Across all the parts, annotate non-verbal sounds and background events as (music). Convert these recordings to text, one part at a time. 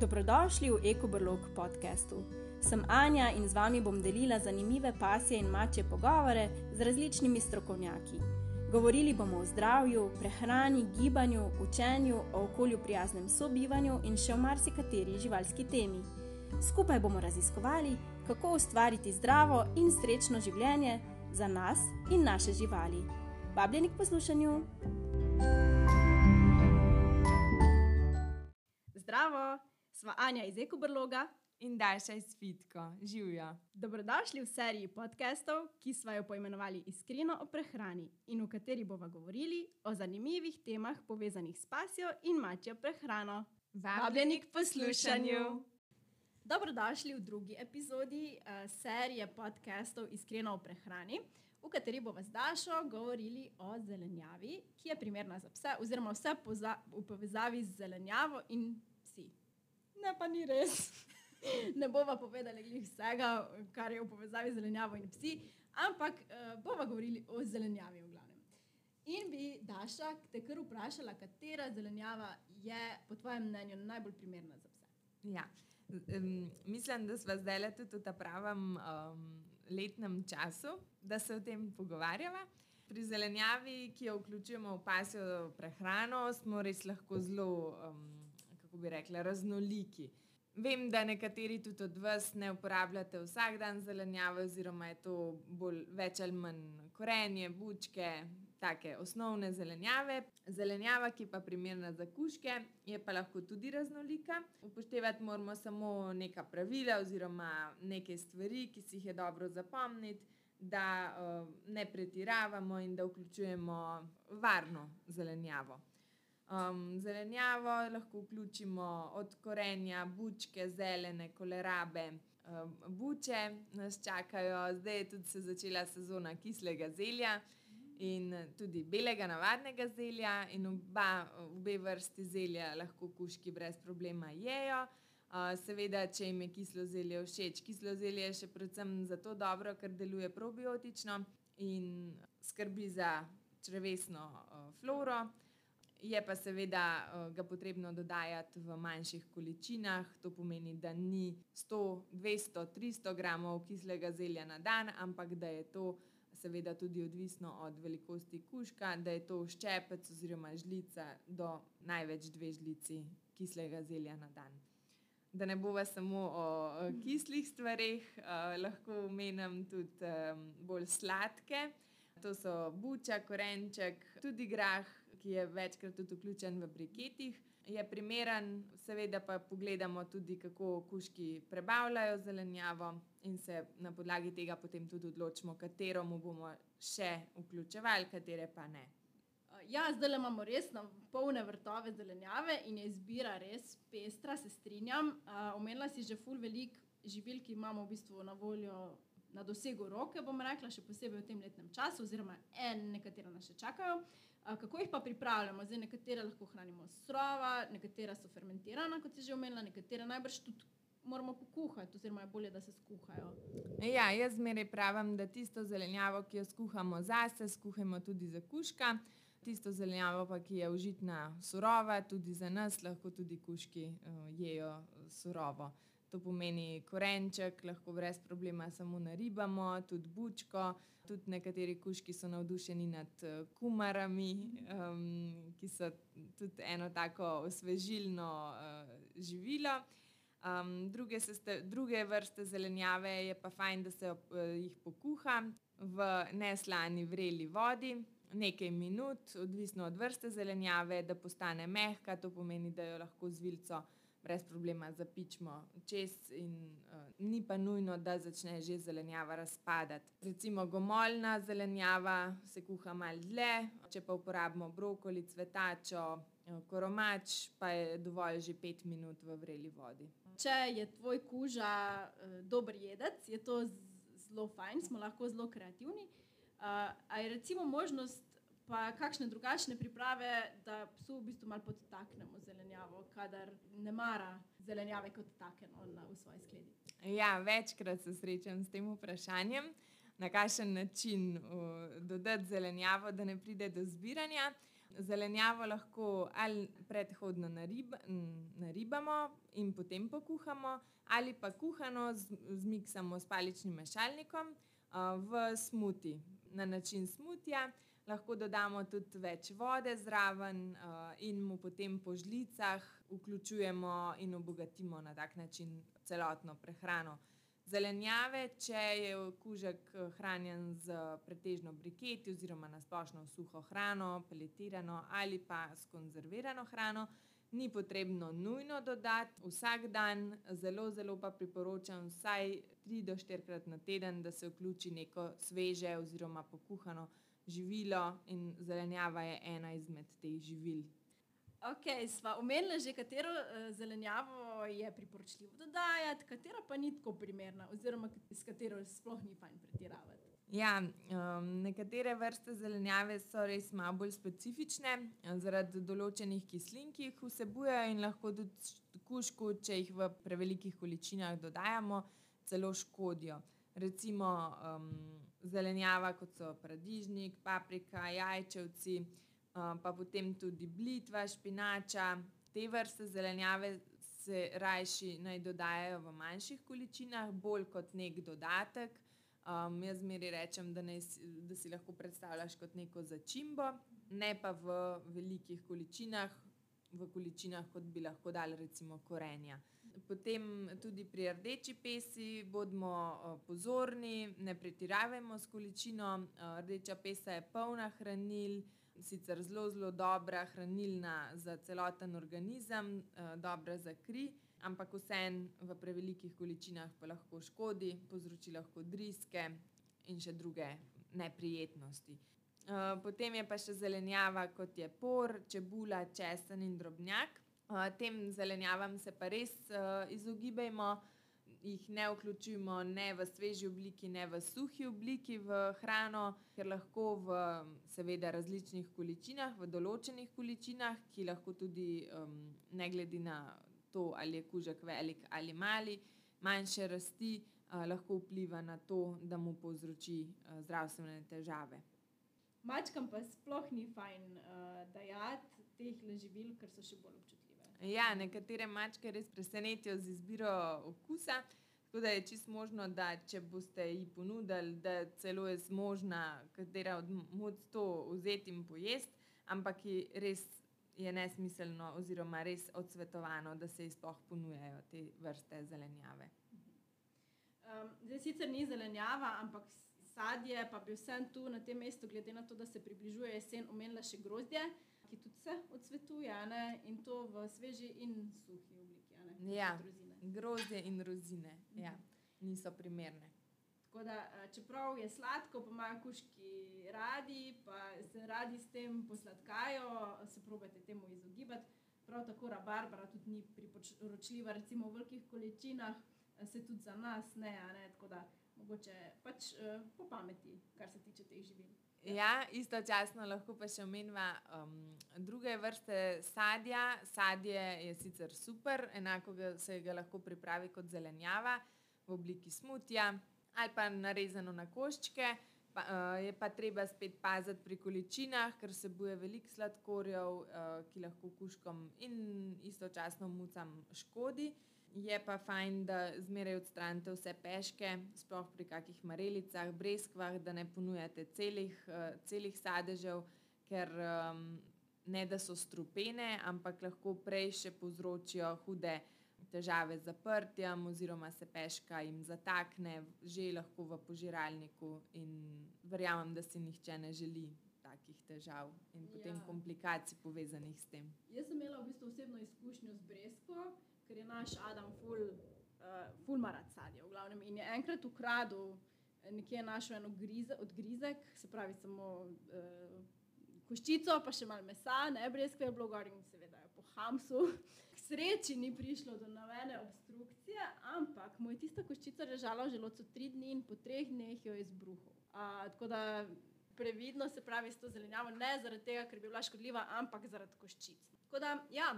Dobrodošli v EkoBrlog podkastu. Sem Anja in z vami bom delila zanimive pasje in mače pogovore z različnimi strokovnjaki. Govorili bomo o zdravju, prehrani, gibanju, učenju, o okolju prijaznem sobivanju in še o marsikateri živalski temi. Skupaj bomo raziskovali, kako ustvariti zdravo in srečno življenje za nas in naše živali. Vabljeni k poslušanju! Zdravo! Sva Anja iz Ekobrloga in Daša iz Fitko, živijo. Dobrodošli v seriji podkastov, ki smo jo poimenovali Iskreno o prehrani in v kateri bomo govorili o zanimivih temah povezanih s pasjo in mačjo prehrano. Vabljeni k poslušanju. Dobrodošli v drugi epizodi uh, serije podkastov Iskreno o prehrani, v kateri bomo z Dašo govorili o zelenjavi, ki je primerna za pse, oziroma vse v povezavi z zelenjavo in ne, pa ni res. (laughs) ne bomo povedali vsega, kar je v povezavi z zelenjavo in psi, ampak uh, bomo govorili o zelenjavi v glavnem. In bi Daša te kar vprašala, katera zelenjava je po tvojem mnenju najbolj primerna za pse. Ja. Um, mislim, da smo zdaj le tudi v tem pravem um, letnem času, da se o tem pogovarjava. Pri zelenjavi, ki jo vključujemo v pasjo prehrano, smo res lahko zelo um, kako bi rekla, raznoliki. Vem, da nekateri tudi od vas ne uporabljate vsak dan zelenjave, oziroma je to bolj več ali manj korenje, bučke, take osnovne zelenjave. Zelenjava, ki pa je primerna za kuške, je pa lahko tudi raznolika. Upoštevati moramo samo neka pravila oziroma neke stvari, ki si jih je dobro zapomniti. Da uh, ne pretiravamo in da vključujemo varno zelenjavo. Um, zelenjavo lahko vključimo od korenja, bučke, zelene, kolerabe. Um, buče nas čakajo, zdaj je tudi se začela sezona kislega zelja in tudi belega, navadnega zelja. In oba, obe vrsti zelja lahko kuški brez problema jejo. Uh, seveda, če jim je kislo zelje všeč, kislo zelje je še predvsem zato dobro, ker deluje probiotično in skrbi za črvesno uh, floro. Je pa seveda uh, ga potrebno dodajati v manjših količinah, to pomeni, da ni 100, 200, 300 gramov kislega zelja na dan, ampak da je to seveda tudi odvisno od velikosti kuška, da je to ščepec oziroma žlica do največ dve žlici kislega zelja na dan. Da ne bova samo o, o kislih stvarih, uh, lahko omenim tudi bolj sladke. To so buča, korenček, tudi grah, ki je večkrat tudi vključen v briketih. Je primeren, seveda pa pogledamo tudi, kako kuški prebavljajo zelenjavo in se na podlagi tega potem tudi odločimo, katero mu bomo še vključevali, katere pa ne. Ja, zdaj imamo res na polne vrtove zelenjave in je izbira res pestra, se strinjam. Omenila si že ful velik živil, ki imamo v bistvu na voljo na dosegu roke, bom rekla, še posebej v tem letnem času, oziroma en, nekatera nas še čakajo. Kako jih pa pripravljamo? Zdaj, nekatere lahko hranimo srova, nekatera so fermentirana, kot si že omenila, nekatere najbrž tudi moramo pokuhati, oziroma je bolje, da se skuhajo. Ja, jaz zmeraj pravim, da tisto zelenjavo, ki jo skuhamo zase, skuhamo tudi za kuška. Tisto zelenjavo, pa, ki je užitna surova, tudi za nas, lahko tudi kuški uh, jejo surovo. To pomeni korenček, lahko brez problema samo naribamo, tudi bučko. Tudi nekateri kuški so navdušeni nad eh, kumarami, um, ki so tudi eno tako osvežilno uh, živilo. Um, druge, seste, druge vrste zelenjave je pa fajn, da se uh, jih pokuha v neslani vreli vodi. Nekaj minut, odvisno od vrste zelenjave, da postane mehka, to pomeni, da jo lahko z vilco brez problema zapičimo čez, in uh, ni pa nujno, da začne že zelenjava razpadati. Recimo gomoljna zelenjava se kuha malo dlje, če pa uporabimo brokoli, cvetačo, uh, koromač, pa je dovolj že pet minut v vreli vodi. Če je tvoj kuža uh, dober jedec, je to zelo fajn, smo lahko zelo kreativni. Uh, a je recimo možnost pa kakšne drugačne priprave, da psu v bistvu malo podtaknemo zelenjavo, kadar ne mara zelenjave kot take no, na, v svoji skledi. Ja, večkrat se srečam s tem vprašanjem, na kakšen način uh, dodati zelenjavo, da ne pride do zbiranja. Zelenjavo lahko ali predhodno narib, naribamo in potem pokuhamo, ali pa kuhano zmiksamo s paličnim mešalnikom uh, v smuti. Na način smutja lahko dodamo tudi več vode zraven uh, in mu potem po žlicah vključujemo in obogatimo na tak način celotno prehrano. Zelenjave, če je kužek eh, hranjen z pretežno briketi oziroma na splošno suho hrano, peletirano ali pa s konzervirano hrano, ni potrebno nujno dodati vsak dan, zelo, zelo pa priporočam vsaj 3 do 4 krat na teden, da se vključi neko sveže oziroma pokuhano živilo in zelenjava je ena izmed teh živil. Ok, sva omenila že, katero uh, zelenjavo je priporočljivo dodajati, katera pa ni tako primerna, oziroma s katero sploh ni fajn pretiravati. Ja, um, nekatere vrste zelenjave so res malo bolj specifične eh, zaradi določenih kislin, ki jih vsebujejo in lahko tudi kušku, če jih v prevelikih količinah dodajamo, celo škodijo. Recimo um, zelenjava, kot so paradižnik, paprika, jajčevci pa potem tudi blitva, špinača. Te vrste zelenjave se rajši naj dodajajo v manjših količinah, bolj kot nek dodatek. Um, jaz zmeri rečem, da, ne, da si lahko predstavljaš kot neko začimbo, ne pa v velikih količinah, v količinah, kot bi lahko dali recimo korenja. Potem tudi pri rdeči pesi bodimo pozorni, ne pretiravajmo s količino. Rdeča pesa je polna hranil, sicer zelo, zelo dobra hranilna za celoten organizem, uh, dobra za kri, ampak vseeno v prevelikih količinah pa lahko škodi, povzroči lahko driske in še druge neprijetnosti. Potem je pa še zelenjava, kot je por, čebula, česen in drobnjak. Uh, tem zelenjavam se pa res uh, izogibajmo jih ne vključujemo ne v sveži obliki, ne v suhi obliki v hrano, ker lahko v seveda različnih količinah, v določenih količinah, ki lahko tudi um, ne glede na to, ali je kužek velik ali mali, manjše rasti, uh, lahko vpliva na to, da mu povzroči uh, zdravstvene težave. Mačkam pa sploh ni fajn uh, dajati teh živil, ker so še bolj občutljive. Ja, nekatere mačke res presenetijo z izbiro okusa. Tako da je čisto možno, da če boste ji ponudili, da celo je zmožna katera od moc to vzeti in pojesti, ampak je res je nesmiselno, oziroma res odsvetovano, da se sploh ponujajo te vrste zelenjave. Um, zdaj sicer ni zelenjava, ampak sadje, pa bi vsem tu na tem mestu, glede na to, da se približuje jesen, omenila še grozdje ki tudi se odsvetuje ne? in to v sveži in suhi obliki. Ja, grozdje in rozine ja, mhm. niso primerne. Da, čeprav je sladko, pa imajo kuški radi, pa se radi s tem posladkajo, se probojte temu izogibati. Prav tako rabarbara tudi ni priporočljiva, recimo v velikih količinah, se tudi za nas ne, ne? tako da mogoče pač po pameti, kar se tiče teh živil. Ja, istočasno lahko pa še omenjava um, druge vrste sadja. Sadje je sicer super, enako ga, se ga lahko pripravi kot zelenjava v obliki smutja ali pa narezano na koščke. Pa, uh, je pa treba spet paziti pri količinah, ker se boje veliko sladkorjev, uh, ki lahko kuškom in istočasno mucam škodi. Je pa fajn, da zmeraj odstranite vse peške, sploh pri kakih marelicah, breskvah, da ne ponujate celih, uh, celih sadežev, ker um, ne da so strupene, ampak lahko prej še povzročijo hude težave z zaprtjem, oziroma se peška jim zatakne, že lahko v požiralniku. In verjamem, da si nihče ne želi takih težav in potem ja. komplikacij povezanih s tem. Jaz sem imela v bistvu osebno izkušnjo z breskvo ker je naš Adam ful, uh, ful marat sadje. In je enkrat ukradel eh, nekje našo eno grize, odgrizek, se pravi samo uh, koščico, pa še malo mesa, ne brez kve, bilo gor in seveda po hamsu. K sreči ni prišlo do navene obstrukcije, ampak mu je tista koščica ležala v želodcu tri dni in po treh dneh jo je izbruhal. Uh, tako da previdno se pravi s to zelenjavo, ne zaradi tega, ker bi bila škodljiva, ampak zaradi koščic. Tako da, ja,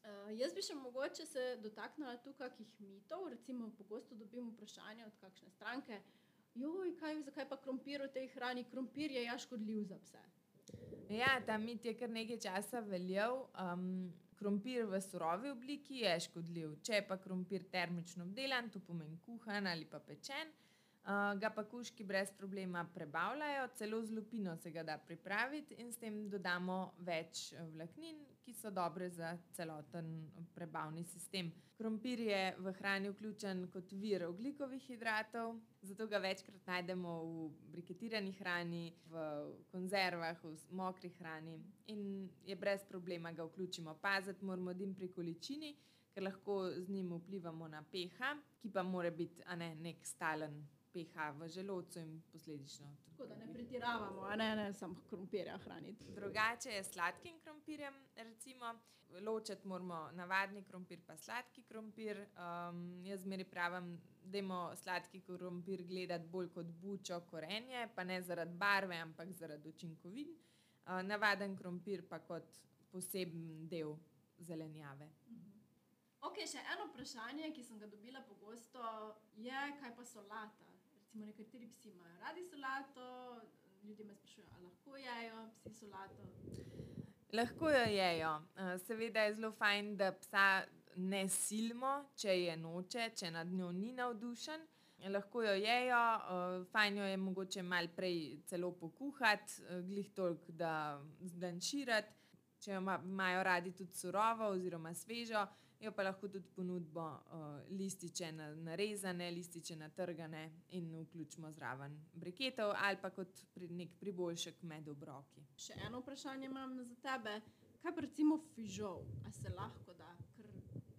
Uh, jaz bi še mogoče se dotaknila tukaj kakih mitov. Recimo, pogosto dobim vprašanje od kakšne stranke, joj, kaj, zakaj pa krompir v tej hrani? Krompir je ja škodljiv za pse. Ja, ta mit je kar nekaj časa veljal. Um, krompir v surovi obliki je škodljiv. Če je pa krompir termično obdelan, to pomeni kuhan ali pa pečen, uh, ga pa kuški brez problema prebavljajo, celo z lupino se ga da pripraviti in s tem dodamo več vlaknin, ki so dobre za celoten prebavni sistem. Krompir je v hrani vključen kot vir oglikovih hidratov, zato ga večkrat najdemo v briketirani hrani, v konzervah, v mokri hrani in je brez problema ga vključimo. Paziti moramo dim pri količini, ker lahko z njim vplivamo na pH, ki pa mora biti ne, nek stalen pH v želodcu in posledično. Tako da ne pretiravamo, a ne, ne samo krompirja hraniti. Drugače je s sladkim krompirjem, recimo, ločiti moramo navadni krompir pa sladki krompir. Um, jaz zmeri pravim, da imamo sladki krompir gledati bolj kot bučo korenje, pa ne zaradi barve, ampak zaradi učinkovin. Uh, navaden krompir pa kot poseben del zelenjave. Ok, še eno vprašanje, ki sem ga dobila pogosto, je, kaj pa solata? Recimo, nekateri psi imajo radi solato, ljudje me sprašujejo, ali lahko jejo psi solato. Lahko jo jejo. Uh, Seveda je zelo fajn, da psa ne silimo, če je noče, če nad njo ni navdušen. Lahko jo jejo, uh, fajn jo je mogoče malo prej celo pokuhati, uh, glih toliko, da zblanširati. Če jo ima- imajo radi tudi surovo oziroma svežo, jo pa lahko tudi ponudimo uh, lističe na, narezane, lističe natrgane in vključimo zraven briketov ali pa kot pri, nek priboljšek med obroki. Še eno vprašanje imam za tebe. Kaj pa recimo fižol? A se lahko da, ker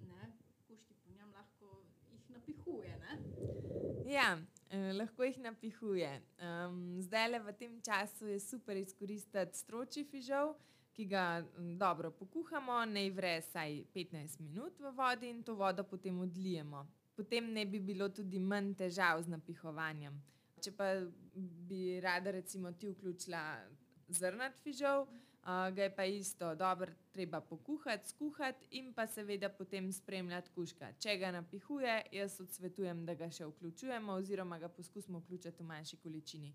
ne, kuški po njem lahko jih napihuje, ne? Ja, eh, lahko jih napihuje. Um, Zdaj le v tem času je super izkoristiti stroči fižol, ki ga mm, dobro pokuhamo, naj vre vsaj 15 minut v vodi in to vodo potem odlijemo. Potem ne bi bilo tudi manj težav z napihovanjem. Če pa bi rada recimo ti vključila zrnat fižol, ga je pa isto dobro treba pokuhati, skuhati in pa seveda potem spremljati kuška. Če ga napihuje, jaz odsvetujem, da ga še vključujemo oziroma ga poskusimo vključiti v manjši količini.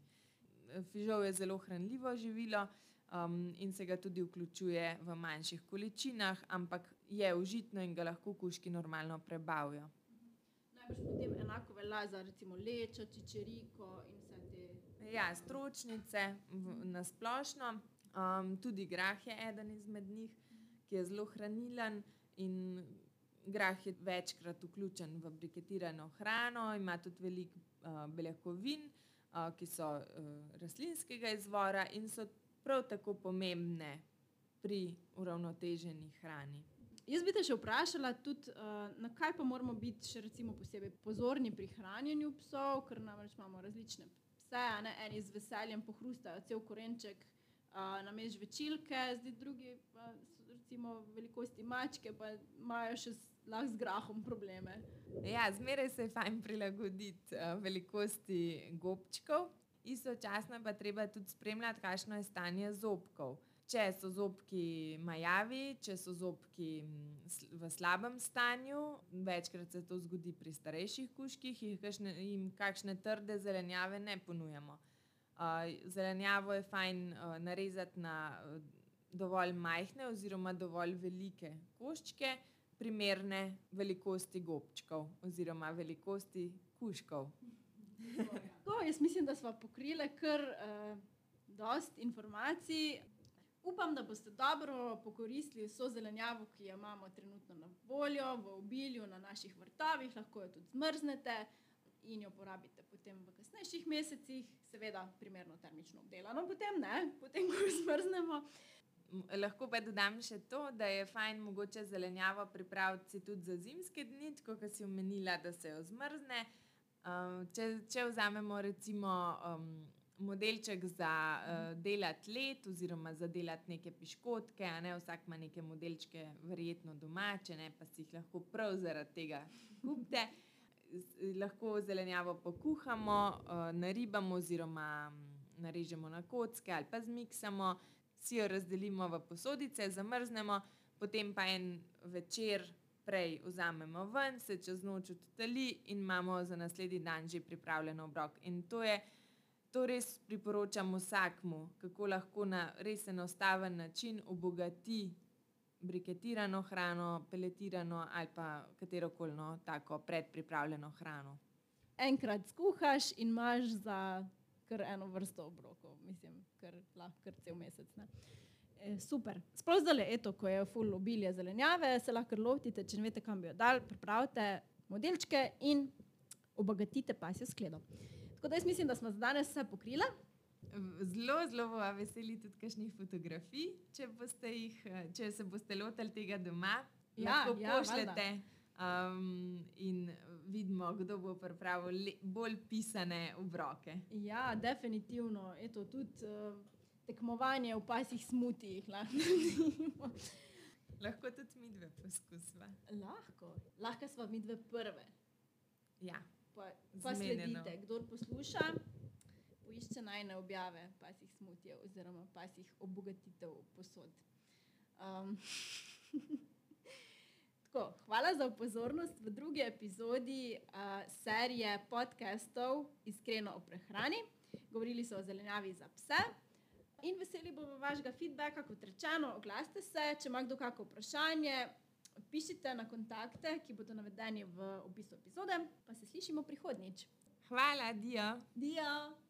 Fižol je zelo hranljivo živilo um, in se ga tudi vključuje v manjših količinah, ampak je užitno in ga lahko kuški normalno prebavijo. Najbrž potem enako velja za recimo lečo, čičeriko in vse te. Ja, stročnice na splošno, um, tudi grah je eden izmed njih, ki je zelo hranilen in grah je večkrat vključen v briketirano hrano, ima tudi veliko uh, beljakovin, uh, ki so uh, rastlinskega izvora in so prav tako pomembne pri uravnoteženi hrani. Jaz bi te še vprašala, tudi, uh, na kaj pa moramo biti še recimo posebej pozorni pri hranjenju psov, ker namreč imamo različne pse, ne eni z veseljem pohrustajo cel korenček uh, na mež večilke, zdaj drugi pa so recimo velikosti mačke, pa imajo še lahko z grahom probleme. Ja, zmeraj se je fajn prilagoditi uh, velikosti gobčkov, istočasno pa treba tudi spremljati, kakšno je stanje zobkov. Če so zobki majavi, če so zobki mm, v slabem stanju, večkrat se to zgodi pri starejših kuških, kakšne, jim kakšne trde zelenjave ne ponujamo. Uh, zelenjavo je fajn uh, narezati na uh, dovolj majhne oziroma dovolj velike koščke, primerne velikosti gobčkov oziroma velikosti kuškov. (laughs) To, jaz mislim, da smo pokrili kar uh, dost informacij. Upam, da boste dobro pokoristili vso zelenjavo, ki jo imamo trenutno na voljo, v obilju na naših vrtovih, lahko jo tudi zmrznete in jo porabite potem v kasnejših mesecih, seveda primerno termično obdelano, potem ne, potem ko jo zmrznemo. Lahko pa dodam še to, da je fajn mogoče zelenjavo pripraviti tudi za zimske dni, tako kot si omenila, da se jo zmrzne. Um, če, če vzamemo recimo um, modelček za uh, delati led oziroma za delati neke piškotke, ne vsak ima neke modelčke, verjetno domače, ne pa si jih lahko prav zaradi tega kupite. Lahko zelenjavo pokuhamo, uh, naribamo oziroma narežemo na kocke ali pa zmiksamo, si jo razdelimo v posodice, zamrznemo, potem pa en večer prej vzamemo ven, se čez noč odtali in imamo za naslednji dan že pripravljen obrok. In to je, to res priporočam vsakmu, kako lahko na res enostaven način obogati briketirano hrano, peletirano ali pa katero koli no, tako predpripravljeno hrano. Enkrat skuhaš in imaš za kar eno vrsto obrokov, mislim, kar lahko cel mesec. Ne? E, super. Sploh zdaj, eto, ko je full obilje zelenjave, se lahko lotite, če ne veste, kam bi jo dal, pripravite modelčke in obogatite pasjo skledo. Tako da jaz mislim, da smo za danes vse pokrili. Zelo, zelo bova veseli tudi kakšnih fotografij, če, jih, eh, če se boste lotili tega doma. Ja, lahko ja, pošljete um, in vidimo, kdo bo pripravil le, bolj pisane obroke. Ja, definitivno. Eto, tudi uh, tekmovanje v pasjih smutijih. lahko tudi mi dve poskusva. Lahko, lahko smo mi dve prve. Ja. Pa, pa sledite, kdo posluša, poišče najne objave pasjih smutijev oziroma pasjih obogatitev posod. Um, (laughs) tako, hvala za pozornost v drugi epizodi uh, serije podcastov Iskreno o prehrani. Govorili so o zelenjavi za pse. In veseli bomo vašega feedbacka, kot rečeno, oglasite se, če ima kdo kakšno vprašanje, pišite na kontakte, ki bodo navedeni v opisu epizode, pa se slišimo prihodnjič. Hvala, Dio. Dio.